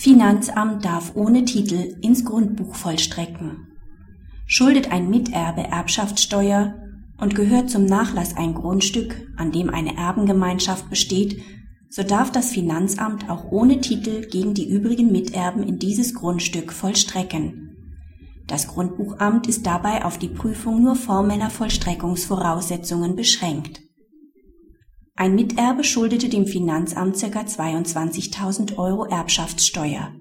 Finanzamt darf ohne Titel ins Grundbuch vollstrecken. Schuldet ein Miterbe Erbschaftssteuer und gehört zum Nachlass ein Grundstück, an dem eine Erbengemeinschaft besteht, so darf das Finanzamt auch ohne Titel gegen die übrigen Miterben in dieses Grundstück vollstrecken. Das Grundbuchamt ist dabei auf die Prüfung nur formeller Vollstreckungsvoraussetzungen beschränkt. Ein Miterbe schuldete dem Finanzamt ca. 22.000 Euro Erbschaftssteuer.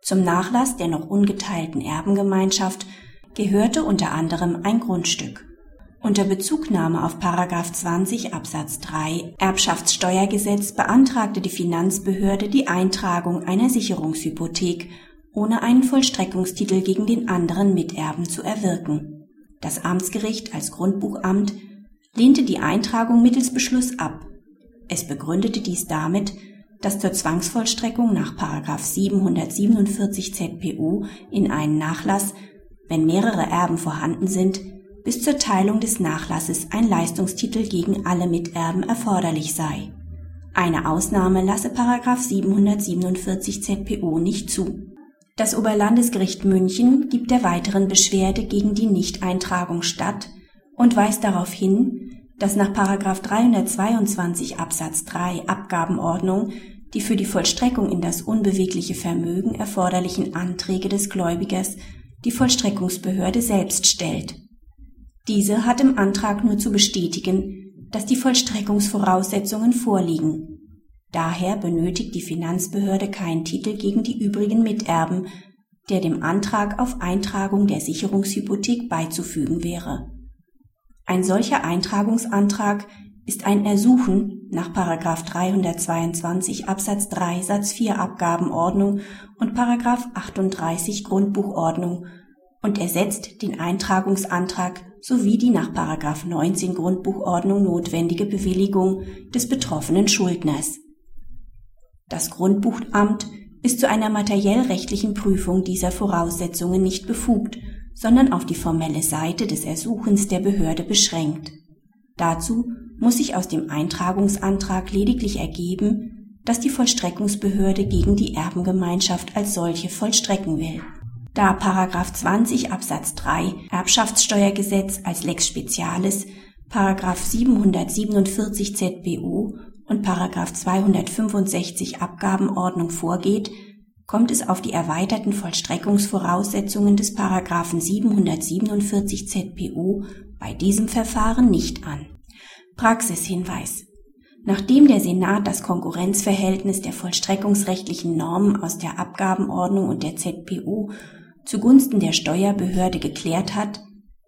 Zum Nachlass der noch ungeteilten Erbengemeinschaft gehörte unter anderem ein Grundstück. Unter Bezugnahme auf 20 Absatz 3 Erbschaftssteuergesetz beantragte die Finanzbehörde die Eintragung einer Sicherungshypothek, ohne einen Vollstreckungstitel gegen den anderen Miterben zu erwirken. Das Amtsgericht als Grundbuchamt lehnte die Eintragung mittels Beschluss ab. Es begründete dies damit, dass zur Zwangsvollstreckung nach 747 ZPU in einen Nachlass, wenn mehrere Erben vorhanden sind, bis zur Teilung des Nachlasses ein Leistungstitel gegen alle Miterben erforderlich sei. Eine Ausnahme lasse 747 ZPO nicht zu. Das Oberlandesgericht München gibt der weiteren Beschwerde gegen die Nichteintragung statt und weist darauf hin, dass nach 322 Absatz 3 Abgabenordnung die für die Vollstreckung in das unbewegliche Vermögen erforderlichen Anträge des Gläubigers die Vollstreckungsbehörde selbst stellt diese hat im Antrag nur zu bestätigen, dass die Vollstreckungsvoraussetzungen vorliegen. Daher benötigt die Finanzbehörde keinen Titel gegen die übrigen Miterben, der dem Antrag auf Eintragung der Sicherungshypothek beizufügen wäre. Ein solcher Eintragungsantrag ist ein Ersuchen nach 322 Absatz 3 Satz 4 Abgabenordnung und 38 Grundbuchordnung und ersetzt den Eintragungsantrag sowie die nach 19 Grundbuchordnung notwendige Bewilligung des betroffenen Schuldners. Das Grundbuchamt ist zu einer materiellrechtlichen Prüfung dieser Voraussetzungen nicht befugt, sondern auf die formelle Seite des Ersuchens der Behörde beschränkt. Dazu muss sich aus dem Eintragungsantrag lediglich ergeben, dass die Vollstreckungsbehörde gegen die Erbengemeinschaft als solche vollstrecken will da § 20 Absatz 3 Erbschaftssteuergesetz als Lex Specialis, § 747 ZBU und § 265 Abgabenordnung vorgeht, kommt es auf die erweiterten Vollstreckungsvoraussetzungen des § 747 ZPU bei diesem Verfahren nicht an. Praxishinweis Nachdem der Senat das Konkurrenzverhältnis der vollstreckungsrechtlichen Normen aus der Abgabenordnung und der ZPU zugunsten der Steuerbehörde geklärt hat,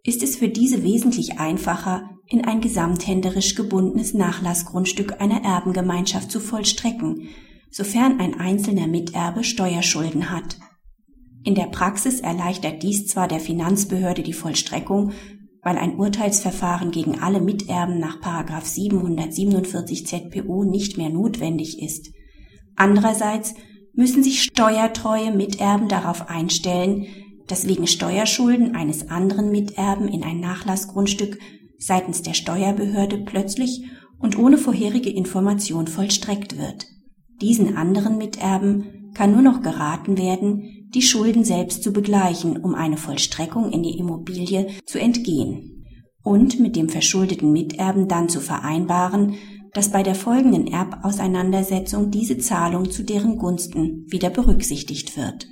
ist es für diese wesentlich einfacher, in ein gesamthänderisch gebundenes Nachlassgrundstück einer Erbengemeinschaft zu vollstrecken, sofern ein einzelner Miterbe Steuerschulden hat. In der Praxis erleichtert dies zwar der Finanzbehörde die Vollstreckung, weil ein Urteilsverfahren gegen alle Miterben nach 747 ZPO nicht mehr notwendig ist. Andererseits müssen sich steuertreue Miterben darauf einstellen, dass wegen Steuerschulden eines anderen Miterben in ein Nachlassgrundstück seitens der Steuerbehörde plötzlich und ohne vorherige Information vollstreckt wird. Diesen anderen Miterben kann nur noch geraten werden, die Schulden selbst zu begleichen, um eine Vollstreckung in die Immobilie zu entgehen und mit dem verschuldeten Miterben dann zu vereinbaren, dass bei der folgenden Erbauseinandersetzung diese Zahlung zu deren Gunsten wieder berücksichtigt wird